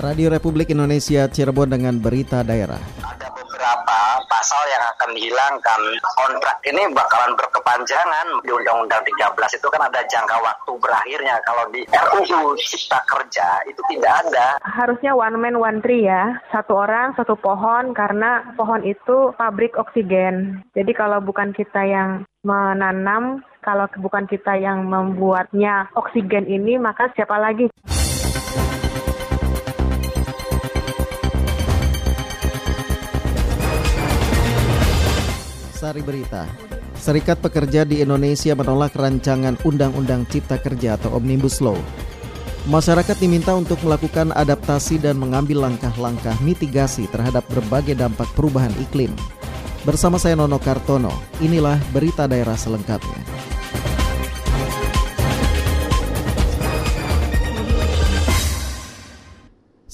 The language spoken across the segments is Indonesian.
Radio Republik Indonesia Cirebon dengan berita daerah. Ada beberapa pasal yang akan dihilangkan. Kontrak ini bakalan berkepanjangan. Di Undang-Undang 13 itu kan ada jangka waktu berakhirnya. Kalau di RUU Cipta Kerja itu tidak ada. Harusnya one man one tree ya. Satu orang satu pohon karena pohon itu pabrik oksigen. Jadi kalau bukan kita yang menanam, kalau bukan kita yang membuatnya oksigen ini, maka siapa lagi? Sari Berita. Serikat Pekerja di Indonesia menolak rancangan Undang-Undang Cipta Kerja atau Omnibus Law. Masyarakat diminta untuk melakukan adaptasi dan mengambil langkah-langkah mitigasi terhadap berbagai dampak perubahan iklim. Bersama saya Nono Kartono, inilah berita daerah selengkapnya.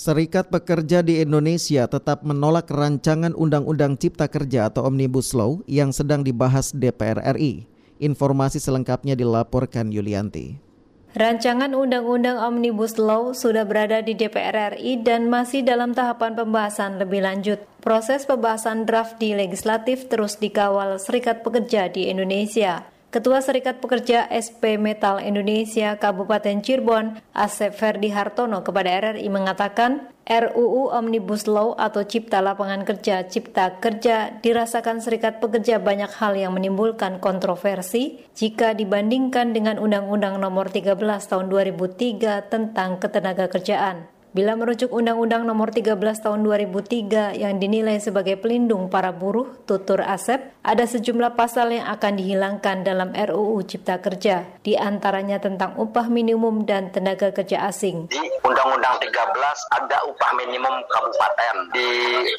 Serikat Pekerja di Indonesia tetap menolak rancangan Undang-Undang Cipta Kerja atau Omnibus Law yang sedang dibahas DPR RI. Informasi selengkapnya dilaporkan Yulianti. Rancangan Undang-Undang Omnibus Law sudah berada di DPR RI dan masih dalam tahapan pembahasan lebih lanjut. Proses pembahasan draft di legislatif terus dikawal Serikat Pekerja di Indonesia. Ketua Serikat Pekerja SP Metal Indonesia Kabupaten Cirebon, Asep Ferdi Hartono kepada RRI mengatakan, RUU Omnibus Law atau Cipta Lapangan Kerja Cipta Kerja dirasakan Serikat Pekerja banyak hal yang menimbulkan kontroversi jika dibandingkan dengan Undang-Undang Nomor 13 Tahun 2003 tentang Ketenaga Kerjaan. Bila merujuk Undang-Undang Nomor 13 Tahun 2003 yang dinilai sebagai pelindung para buruh, tutur Asep, ada sejumlah pasal yang akan dihilangkan dalam RUU Cipta Kerja, di antaranya tentang upah minimum dan tenaga kerja asing. Di Undang-Undang 13 ada upah minimum kabupaten. Di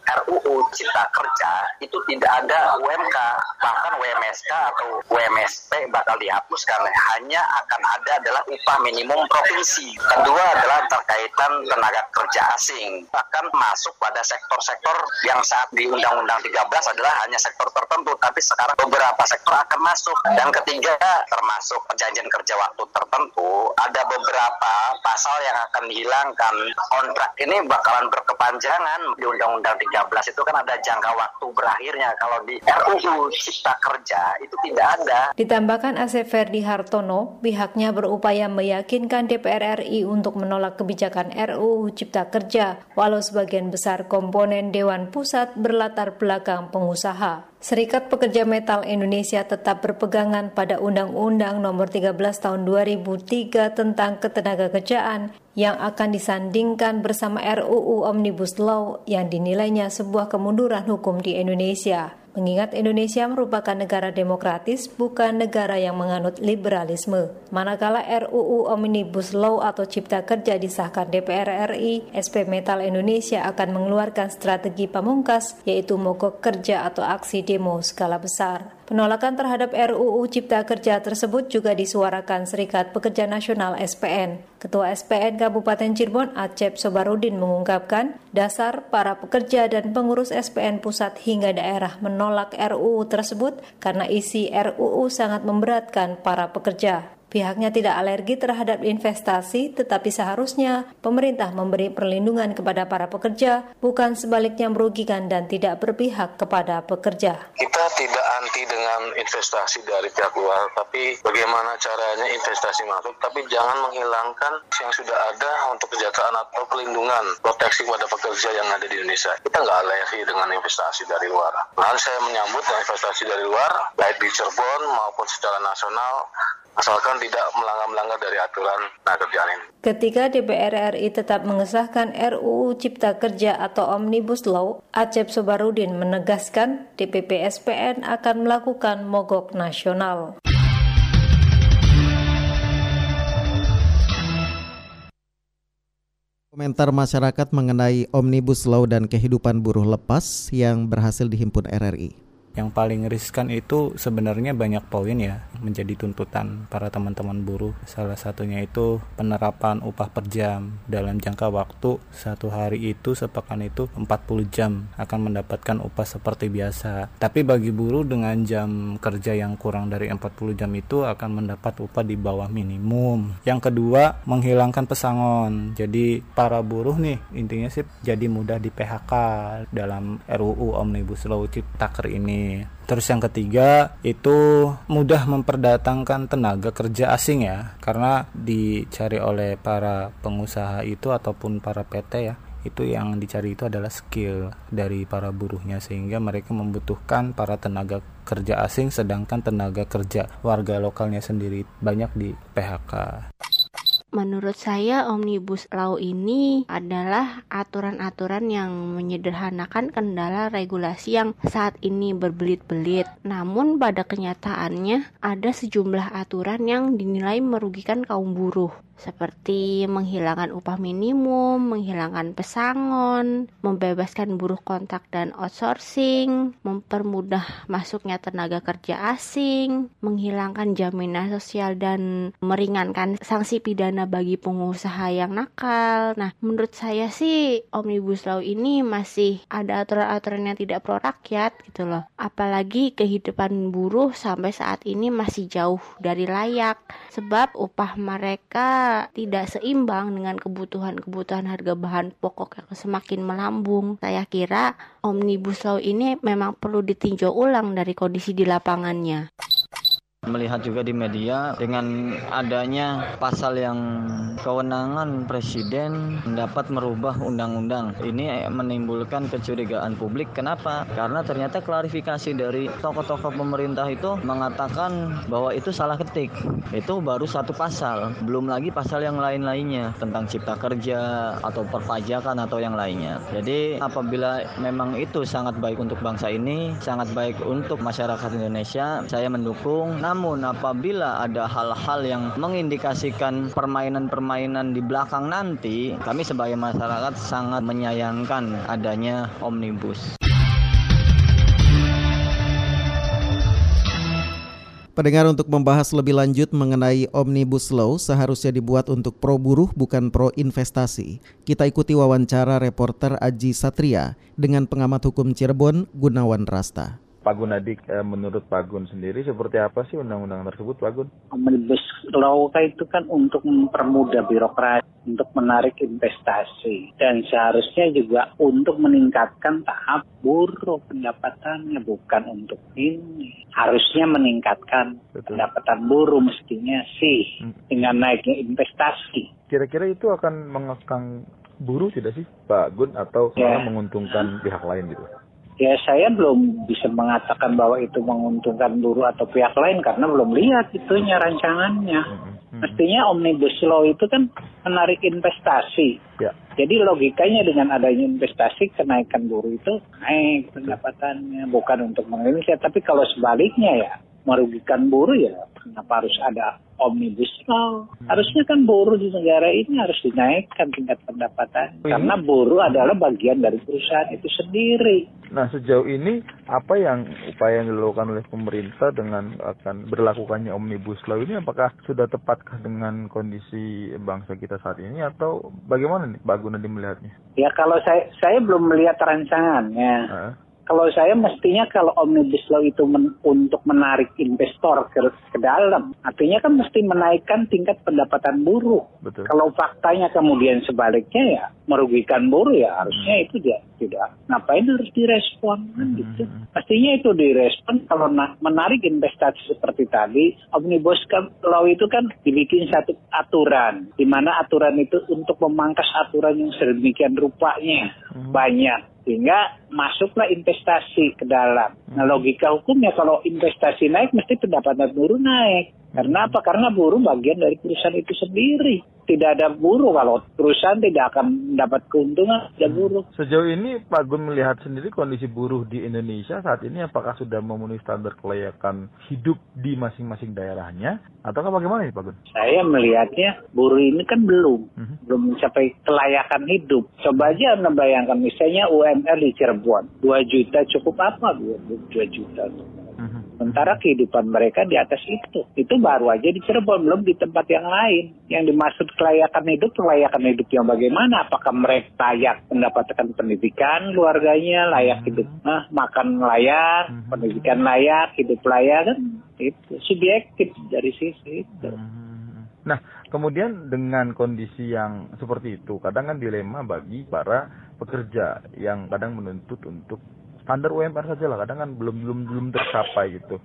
RUU Cipta Kerja itu tidak ada UMK, bahkan WMSK atau WMSP bakal dihapuskan. Hanya akan ada adalah upah minimum provinsi. Kedua adalah terkaitan tenaga kerja asing bahkan masuk pada sektor-sektor yang saat di Undang-Undang 13 adalah hanya sektor tertentu tapi sekarang beberapa sektor akan masuk. Dan ketiga termasuk perjanjian kerja waktu tertentu ada beberapa pasal yang akan dihilangkan. Kontrak ini bakalan berkepanjangan. Di Undang-Undang 13 itu kan ada jangka waktu berakhirnya. Kalau di RUU Cipta Kerja itu tidak ada. Ditambahkan Asep Ferdi Hartono pihaknya berupaya meyakinkan DPR RI untuk menolak kebijakan RUU Cipta Kerja, walau sebagian besar komponen Dewan Pusat berlatar belakang pengusaha. Serikat Pekerja Metal Indonesia tetap berpegangan pada Undang-Undang Nomor 13 Tahun 2003 tentang Ketenaga Kerjaan yang akan disandingkan bersama RUU Omnibus Law yang dinilainya sebuah kemunduran hukum di Indonesia mengingat Indonesia merupakan negara demokratis, bukan negara yang menganut liberalisme. Manakala RUU Omnibus Law atau Cipta Kerja disahkan DPR RI, SP Metal Indonesia akan mengeluarkan strategi pamungkas, yaitu mogok kerja atau aksi demo skala besar. Penolakan terhadap RUU Cipta Kerja tersebut juga disuarakan Serikat Pekerja Nasional SPN. Ketua SPN Kabupaten Cirebon Acep Sobarudin mengungkapkan, dasar para pekerja dan pengurus SPN pusat hingga daerah menolak RUU tersebut karena isi RUU sangat memberatkan para pekerja. Pihaknya tidak alergi terhadap investasi, tetapi seharusnya pemerintah memberi perlindungan kepada para pekerja, bukan sebaliknya merugikan dan tidak berpihak kepada pekerja. Kita tidak anti dengan investasi dari pihak luar, tapi bagaimana caranya investasi masuk, tapi jangan menghilangkan yang sudah ada untuk kesejahteraan atau pelindungan proteksi kepada pekerja yang ada di Indonesia. Kita nggak alergi dengan investasi dari luar. Nah, saya menyambut investasi dari luar, baik di Cirebon maupun secara nasional, asalkan tidak melanggar-melanggar dari aturan tenaga kerjaan ini. Ketika DPR RI tetap mengesahkan RUU Cipta Kerja atau Omnibus Law, Acep Sobarudin menegaskan DPP SPN akan melakukan mogok nasional. Komentar masyarakat mengenai Omnibus Law dan kehidupan buruh lepas yang berhasil dihimpun RRI. Yang paling riskan itu sebenarnya banyak poin ya menjadi tuntutan para teman-teman buruh. Salah satunya itu penerapan upah per jam dalam jangka waktu satu hari itu sepekan itu 40 jam akan mendapatkan upah seperti biasa. Tapi bagi buruh dengan jam kerja yang kurang dari 40 jam itu akan mendapat upah di bawah minimum. Yang kedua, menghilangkan pesangon. Jadi para buruh nih intinya sih jadi mudah di PHK dalam RUU Omnibus Law Ciptaker ini. Terus yang ketiga itu mudah memperdatangkan tenaga kerja asing ya karena dicari oleh para pengusaha itu ataupun para PT ya itu yang dicari itu adalah skill dari para buruhnya sehingga mereka membutuhkan para tenaga kerja asing sedangkan tenaga kerja warga lokalnya sendiri banyak di PHK. Menurut saya Omnibus Law ini adalah aturan-aturan yang menyederhanakan kendala regulasi yang saat ini berbelit-belit. Namun pada kenyataannya ada sejumlah aturan yang dinilai merugikan kaum buruh seperti menghilangkan upah minimum, menghilangkan pesangon, membebaskan buruh kontak dan outsourcing, mempermudah masuknya tenaga kerja asing, menghilangkan jaminan sosial dan meringankan sanksi pidana bagi pengusaha yang nakal. Nah, menurut saya sih Omnibus Law ini masih ada aturan-aturan yang tidak pro rakyat gitu loh. Apalagi kehidupan buruh sampai saat ini masih jauh dari layak sebab upah mereka tidak seimbang dengan kebutuhan-kebutuhan harga bahan pokok yang semakin melambung. Saya kira Omnibus Law ini memang perlu ditinjau ulang dari kondisi di lapangannya melihat juga di media dengan adanya pasal yang kewenangan presiden dapat merubah undang-undang. Ini menimbulkan kecurigaan publik. Kenapa? Karena ternyata klarifikasi dari tokoh-tokoh pemerintah itu mengatakan bahwa itu salah ketik. Itu baru satu pasal, belum lagi pasal yang lain-lainnya tentang cipta kerja atau perpajakan atau yang lainnya. Jadi apabila memang itu sangat baik untuk bangsa ini, sangat baik untuk masyarakat Indonesia, saya mendukung. Namun namun apabila ada hal-hal yang mengindikasikan permainan-permainan di belakang nanti, kami sebagai masyarakat sangat menyayangkan adanya omnibus. Pendengar untuk membahas lebih lanjut mengenai Omnibus Law seharusnya dibuat untuk pro buruh bukan pro investasi. Kita ikuti wawancara reporter Aji Satria dengan pengamat hukum Cirebon Gunawan Rasta. Pak Gunadik, eh, menurut Pak Gun sendiri seperti apa sih undang-undang tersebut, Pak Gun? Omnibus Law itu kan untuk mempermudah birokrasi, untuk menarik investasi, dan seharusnya juga untuk meningkatkan tahap buruh pendapatannya, bukan untuk ini. Harusnya meningkatkan Betul. pendapatan buruh mestinya sih, hmm. dengan naiknya investasi. Kira-kira itu akan mengekang buruh tidak sih, Pak Gun, atau ya. menguntungkan pihak lain gitu? Ya saya belum bisa mengatakan bahwa itu menguntungkan buruh atau pihak lain karena belum lihat itunya rancangannya. Hmm. Mestinya omnibus law itu kan menarik investasi. Ya. Jadi logikanya dengan adanya investasi kenaikan buruh itu naik pendapatannya bukan untuk mengindonesia tapi kalau sebaliknya ya merugikan buruh ya kenapa harus ada omnibus law. Hmm. Harusnya kan buruh di negara ini harus dinaikkan tingkat pendapatan. Hmm. Karena buruh adalah bagian dari perusahaan itu sendiri. Nah sejauh ini apa yang upaya yang dilakukan oleh pemerintah dengan akan berlakukannya omnibus law ini apakah sudah tepatkah dengan kondisi bangsa kita saat ini atau bagaimana nih Pak Gunadi melihatnya? Ya kalau saya saya belum melihat rancangannya. Uh kalau saya mestinya kalau omnibus law itu men, untuk menarik investor ke, ke dalam, artinya kan mesti menaikkan tingkat pendapatan buruh. Betul. Kalau faktanya kemudian sebaliknya ya merugikan buruh ya harusnya hmm. itu dia tidak. Ngapain harus direspon kan hmm. gitu. Pastinya itu direspon kalau na- menarik investasi seperti tadi, omnibus law itu kan dibikin satu aturan, di mana aturan itu untuk memangkas aturan yang sedemikian rupanya hmm. banyak sehingga masuklah investasi ke dalam. Nah logika hukumnya kalau investasi naik mesti pendapatan buruh naik. Karena apa? Karena buruh bagian dari perusahaan itu sendiri. Tidak ada buruh kalau perusahaan tidak akan mendapat keuntungan tidak hmm. buruh. Sejauh ini Pak Gun melihat sendiri kondisi buruh di Indonesia saat ini apakah sudah memenuhi standar kelayakan hidup di masing-masing daerahnya atau bagaimana nih Pak Gun? Saya melihatnya buruh ini kan belum hmm. belum mencapai kelayakan hidup. Coba aja Anda bayangkan misalnya UMR di Cirebon 2 juta cukup apa 2 juta Sementara kehidupan mereka di atas itu. Itu baru aja di Cirebon, belum di tempat yang lain. Yang dimaksud kelayakan hidup, kelayakan hidup yang bagaimana? Apakah mereka layak mendapatkan pendidikan keluarganya, layak hmm. hidup, nah, makan layak, hmm. pendidikan layak, hidup layak, kan? Itu subjektif dari sisi itu. Hmm. Nah, kemudian dengan kondisi yang seperti itu, kadang kan dilema bagi para pekerja yang kadang menuntut untuk standar UMR saja lah kadang kan belum belum belum tercapai gitu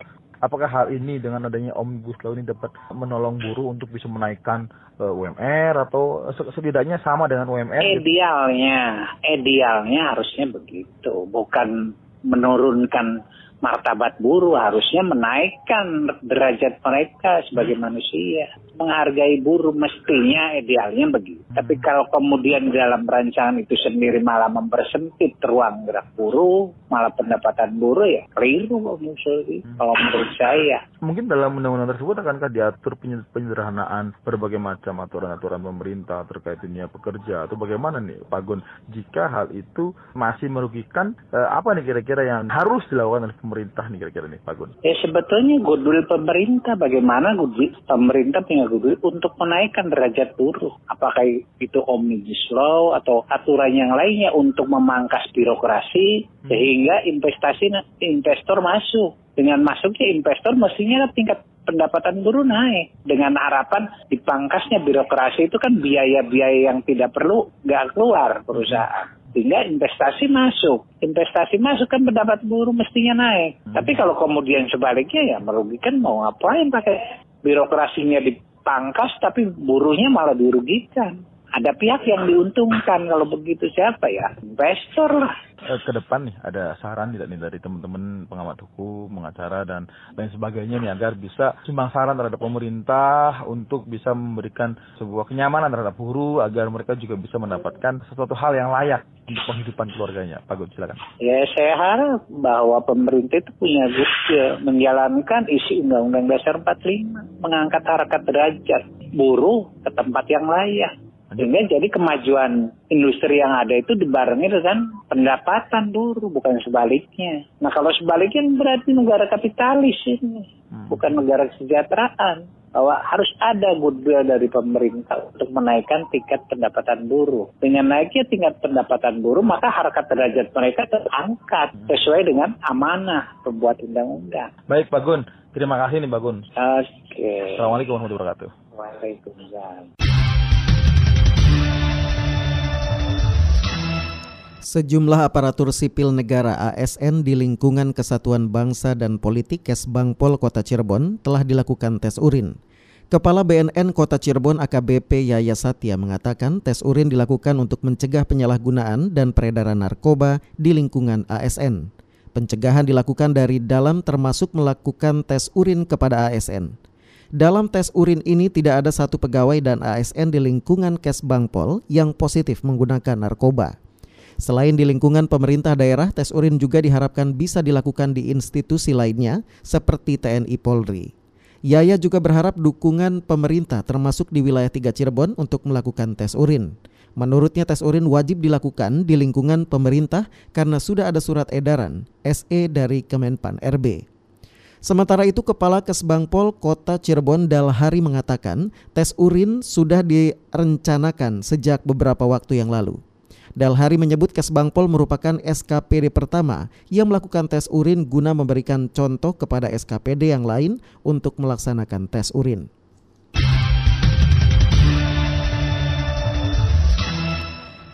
apakah hal ini dengan adanya omnibus law ini dapat menolong buruh untuk bisa menaikkan uh, eh, UMR atau setidaknya sama dengan UMR? Idealnya, gitu? idealnya harusnya begitu, bukan menurunkan martabat buruh harusnya menaikkan derajat mereka sebagai hmm. manusia. Menghargai buruh mestinya idealnya begitu. Hmm. Tapi kalau kemudian dalam rancangan itu sendiri malah mempersempit ruang gerak buruh, malah pendapatan buruh ya keliru hmm. kalau menurut saya. Mungkin dalam undang-undang tersebut akankah diatur penyederhanaan berbagai macam aturan-aturan pemerintah terkait dunia pekerja atau bagaimana nih Pak Gun jika hal itu masih merugikan eh, apa nih kira-kira yang harus dilakukan oleh pemerintah nih kira-kira nih Pak Gun? Ya sebetulnya goodwill pemerintah bagaimana goodwill pemerintah punya goodwill untuk menaikkan derajat buruh. Apakah itu omnibus law atau aturan yang lainnya untuk memangkas birokrasi hmm. sehingga investasi investor masuk. Dengan masuknya investor mestinya tingkat pendapatan buruh naik dengan harapan dipangkasnya birokrasi itu kan biaya-biaya yang tidak perlu nggak keluar perusahaan sehingga investasi masuk. Investasi masuk kan pendapat buruh mestinya naik. Hmm. Tapi kalau kemudian sebaliknya ya merugikan mau ngapain pakai birokrasinya dipangkas tapi buruhnya malah dirugikan. Ada pihak yang diuntungkan kalau begitu siapa ya? Investor lah Eh, ke depan nih ada saran tidak nih dari teman-teman pengamat hukum, pengacara dan lain sebagainya nih agar bisa sumbang saran terhadap pemerintah untuk bisa memberikan sebuah kenyamanan terhadap buruh agar mereka juga bisa mendapatkan sesuatu hal yang layak untuk penghidupan keluarganya. Pak Gun, silakan. Ya, saya harap bahwa pemerintah itu punya ya, menjalankan isi Undang-Undang Dasar 45, mengangkat harkat derajat buruh ke tempat yang layak sehingga jadi kemajuan industri yang ada itu dibarengi dengan pendapatan dulu, bukan sebaliknya. Nah kalau sebaliknya berarti negara kapitalis ini, hmm. bukan negara kesejahteraan. Bahwa harus ada goodwill dari pemerintah untuk menaikkan tingkat pendapatan buruh. Dengan naiknya tingkat pendapatan buruh, maka harkat derajat mereka terangkat sesuai dengan amanah pembuat undang-undang. Baik Pak Gun, terima kasih nih Pak Gun. Oke. Okay. Assalamualaikum warahmatullahi wabarakatuh. Waalaikumsalam. Sejumlah aparatur sipil negara ASN di lingkungan Kesatuan Bangsa dan Politik Kesbangpol Kota Cirebon telah dilakukan tes urin. Kepala BNN Kota Cirebon AKBP Yaya Satya mengatakan tes urin dilakukan untuk mencegah penyalahgunaan dan peredaran narkoba di lingkungan ASN. Pencegahan dilakukan dari dalam termasuk melakukan tes urin kepada ASN. Dalam tes urin ini tidak ada satu pegawai dan ASN di lingkungan Kesbangpol yang positif menggunakan narkoba. Selain di lingkungan pemerintah daerah, tes urin juga diharapkan bisa dilakukan di institusi lainnya seperti TNI Polri. Yaya juga berharap dukungan pemerintah termasuk di wilayah tiga Cirebon untuk melakukan tes urin. Menurutnya tes urin wajib dilakukan di lingkungan pemerintah karena sudah ada surat edaran SE dari Kemenpan RB. Sementara itu Kepala Kesbangpol Kota Cirebon Dalhari mengatakan tes urin sudah direncanakan sejak beberapa waktu yang lalu. Dalhari menyebut Kesbangpol merupakan SKPD pertama yang melakukan tes urin guna memberikan contoh kepada SKPD yang lain untuk melaksanakan tes urin.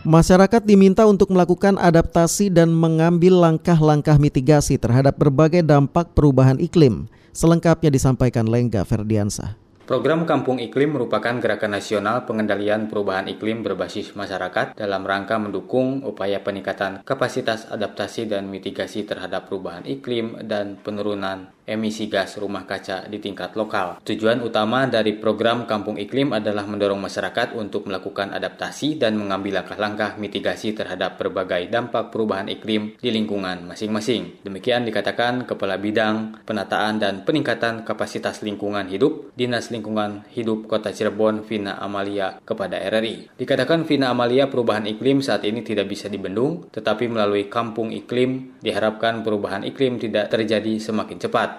Masyarakat diminta untuk melakukan adaptasi dan mengambil langkah-langkah mitigasi terhadap berbagai dampak perubahan iklim. Selengkapnya disampaikan Lengga Ferdiansah. Program Kampung Iklim merupakan gerakan nasional pengendalian perubahan iklim berbasis masyarakat dalam rangka mendukung upaya peningkatan kapasitas adaptasi dan mitigasi terhadap perubahan iklim dan penurunan emisi gas rumah kaca di tingkat lokal. Tujuan utama dari program Kampung Iklim adalah mendorong masyarakat untuk melakukan adaptasi dan mengambil langkah-langkah mitigasi terhadap berbagai dampak perubahan iklim di lingkungan masing-masing. Demikian dikatakan Kepala Bidang Penataan dan Peningkatan Kapasitas Lingkungan Hidup Dinas Lingkungan Hidup Kota Cirebon Vina Amalia kepada RRI. Dikatakan Vina Amalia perubahan iklim saat ini tidak bisa dibendung, tetapi melalui Kampung Iklim diharapkan perubahan iklim tidak terjadi semakin cepat.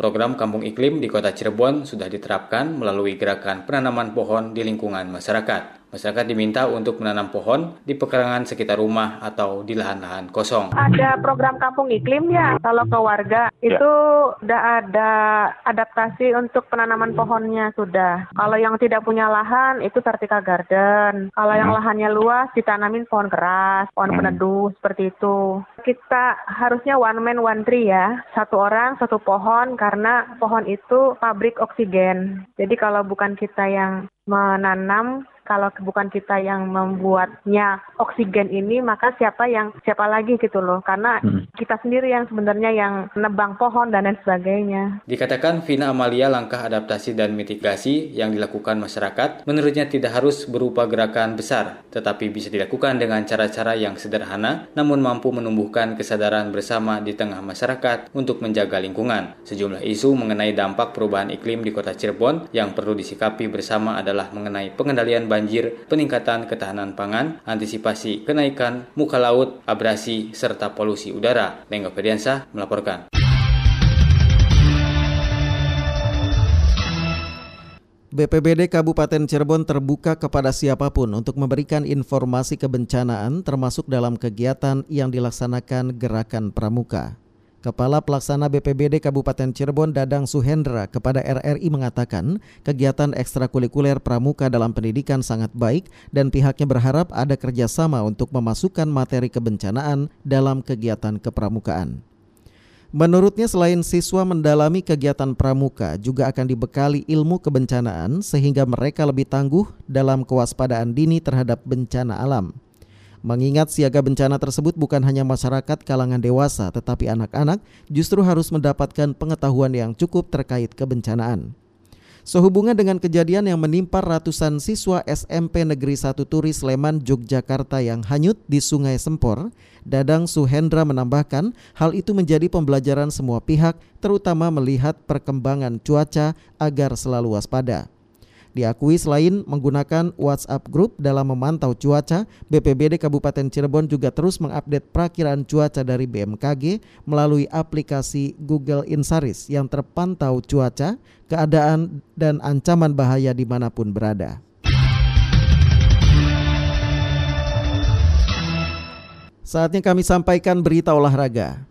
Program Kampung Iklim di Kota Cirebon sudah diterapkan melalui gerakan penanaman pohon di lingkungan masyarakat. Masyarakat diminta untuk menanam pohon di pekarangan sekitar rumah atau di lahan-lahan kosong. Ada program kampung iklim ya, kalau ke warga ya. itu udah ada adaptasi untuk penanaman pohonnya sudah. Kalau yang tidak punya lahan itu vertical garden. Kalau yang hmm. lahannya luas ditanamin pohon keras, pohon hmm. peneduh seperti itu. Kita harusnya one man one tree ya, satu orang satu pohon karena pohon itu pabrik oksigen. Jadi kalau bukan kita yang menanam kalau bukan kita yang membuatnya oksigen ini maka siapa yang siapa lagi gitu loh karena hmm. kita sendiri yang sebenarnya yang nebang pohon dan lain sebagainya. Dikatakan Vina Amalia langkah adaptasi dan mitigasi yang dilakukan masyarakat menurutnya tidak harus berupa gerakan besar tetapi bisa dilakukan dengan cara-cara yang sederhana namun mampu menumbuhkan kesadaran bersama di tengah masyarakat untuk menjaga lingkungan. Sejumlah isu mengenai dampak perubahan iklim di Kota Cirebon yang perlu disikapi bersama adalah mengenai pengendalian banjir banjir, peningkatan ketahanan pangan, antisipasi kenaikan muka laut, abrasi, serta polusi udara. Lengga Ferdiansa melaporkan. BPBD Kabupaten Cirebon terbuka kepada siapa pun untuk memberikan informasi kebencanaan termasuk dalam kegiatan yang dilaksanakan Gerakan Pramuka. Kepala Pelaksana BPBD Kabupaten Cirebon Dadang Suhendra kepada RRI mengatakan kegiatan ekstrakurikuler pramuka dalam pendidikan sangat baik dan pihaknya berharap ada kerjasama untuk memasukkan materi kebencanaan dalam kegiatan kepramukaan. Menurutnya selain siswa mendalami kegiatan pramuka juga akan dibekali ilmu kebencanaan sehingga mereka lebih tangguh dalam kewaspadaan dini terhadap bencana alam. Mengingat siaga bencana tersebut bukan hanya masyarakat kalangan dewasa, tetapi anak-anak justru harus mendapatkan pengetahuan yang cukup terkait kebencanaan. Sehubungan dengan kejadian yang menimpa ratusan siswa SMP Negeri 1 Turi Sleman, Yogyakarta yang hanyut di Sungai Sempor, Dadang Suhendra menambahkan hal itu menjadi pembelajaran semua pihak, terutama melihat perkembangan cuaca agar selalu waspada. Diakui selain menggunakan WhatsApp Group dalam memantau cuaca, BPBD Kabupaten Cirebon juga terus mengupdate perakiraan cuaca dari BMKG melalui aplikasi Google Insaris yang terpantau cuaca, keadaan, dan ancaman bahaya di mana pun berada. Saatnya kami sampaikan berita olahraga.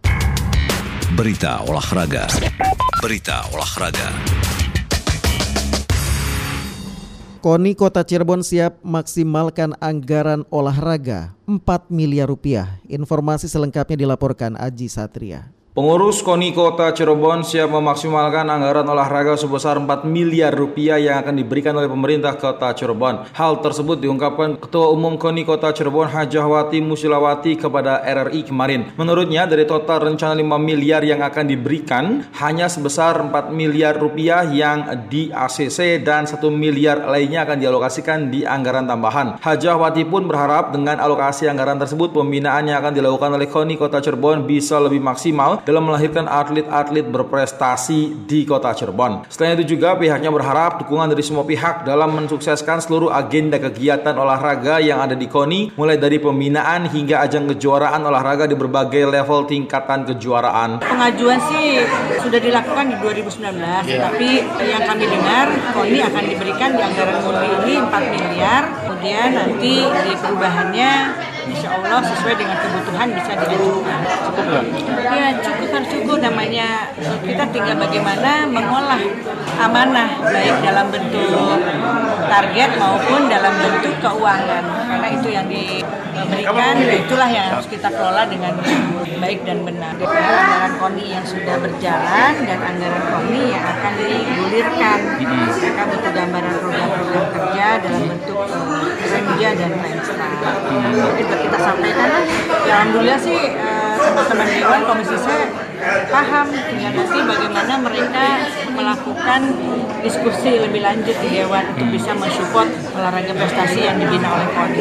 Berita olahraga. Berita olahraga. KONI Kota Cirebon siap maksimalkan anggaran olahraga 4 miliar rupiah. Informasi selengkapnya dilaporkan Aji Satria. Pengurus KONI Kota Cirebon siap memaksimalkan anggaran olahraga sebesar 4 miliar rupiah yang akan diberikan oleh pemerintah Kota Cirebon. Hal tersebut diungkapkan Ketua Umum KONI Kota Cirebon Hajahwati Musilawati kepada RRI kemarin. Menurutnya dari total rencana 5 miliar yang akan diberikan, hanya sebesar 4 miliar rupiah yang di ACC dan 1 miliar lainnya akan dialokasikan di anggaran tambahan. Hajahwati pun berharap dengan alokasi anggaran tersebut pembinaan yang akan dilakukan oleh KONI Kota Cirebon bisa lebih maksimal dalam melahirkan atlet-atlet berprestasi di kota Cirebon. Selain itu juga pihaknya berharap dukungan dari semua pihak dalam mensukseskan seluruh agenda kegiatan olahraga yang ada di KONI mulai dari pembinaan hingga ajang kejuaraan olahraga di berbagai level tingkatan kejuaraan. Pengajuan sih sudah dilakukan di 2019, yeah. tapi yang kami dengar KONI akan diberikan di anggaran murni ini 4 miliar, kemudian nanti di perubahannya insya Allah sesuai dengan kebutuhan bisa diajukan. Cukup nggak? Ya cukup kan cukup namanya kita tinggal bagaimana mengolah amanah baik dalam bentuk target maupun dalam bentuk keuangan karena itu yang diberikan itulah yang harus kita kelola dengan baik dan benar. Anggaran KONI yang sudah berjalan dan anggaran KONI yang akan digulirkan. Mereka butuh gambaran program-program kerja dalam bentuk uh, kerja dan lifestyle. Mungkin kita sampaikan, ya alhamdulillah sih uh, teman-teman Dewan Komisi saya paham nanti bagaimana mereka melakukan diskusi lebih lanjut di Dewan untuk bisa mensupport olahraga prestasi yang dibina oleh KONI.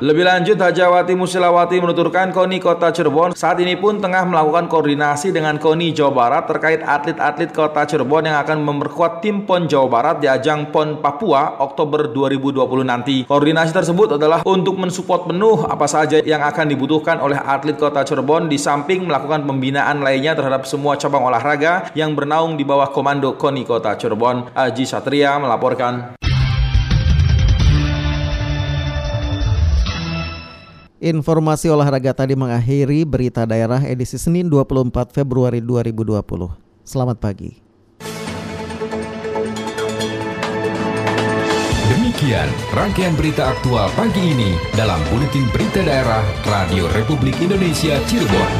Lebih lanjut, Hajawati Musilawati menuturkan KONI Kota Cirebon saat ini pun tengah melakukan koordinasi dengan KONI Jawa Barat terkait atlet-atlet Kota Cirebon yang akan memperkuat tim PON Jawa Barat di ajang PON Papua Oktober 2020 nanti. Koordinasi tersebut adalah untuk mensupport penuh apa saja yang akan dibutuhkan oleh atlet Kota Cirebon di samping melakukan pembinaan lainnya terhadap semua cabang olahraga yang bernaung di bawah komando KONI Kota Cirebon. Aji Satria melaporkan. Informasi olahraga tadi mengakhiri berita daerah edisi Senin 24 Februari 2020. Selamat pagi. Demikian rangkaian berita aktual pagi ini dalam Buletin Berita Daerah Radio Republik Indonesia Cirebon.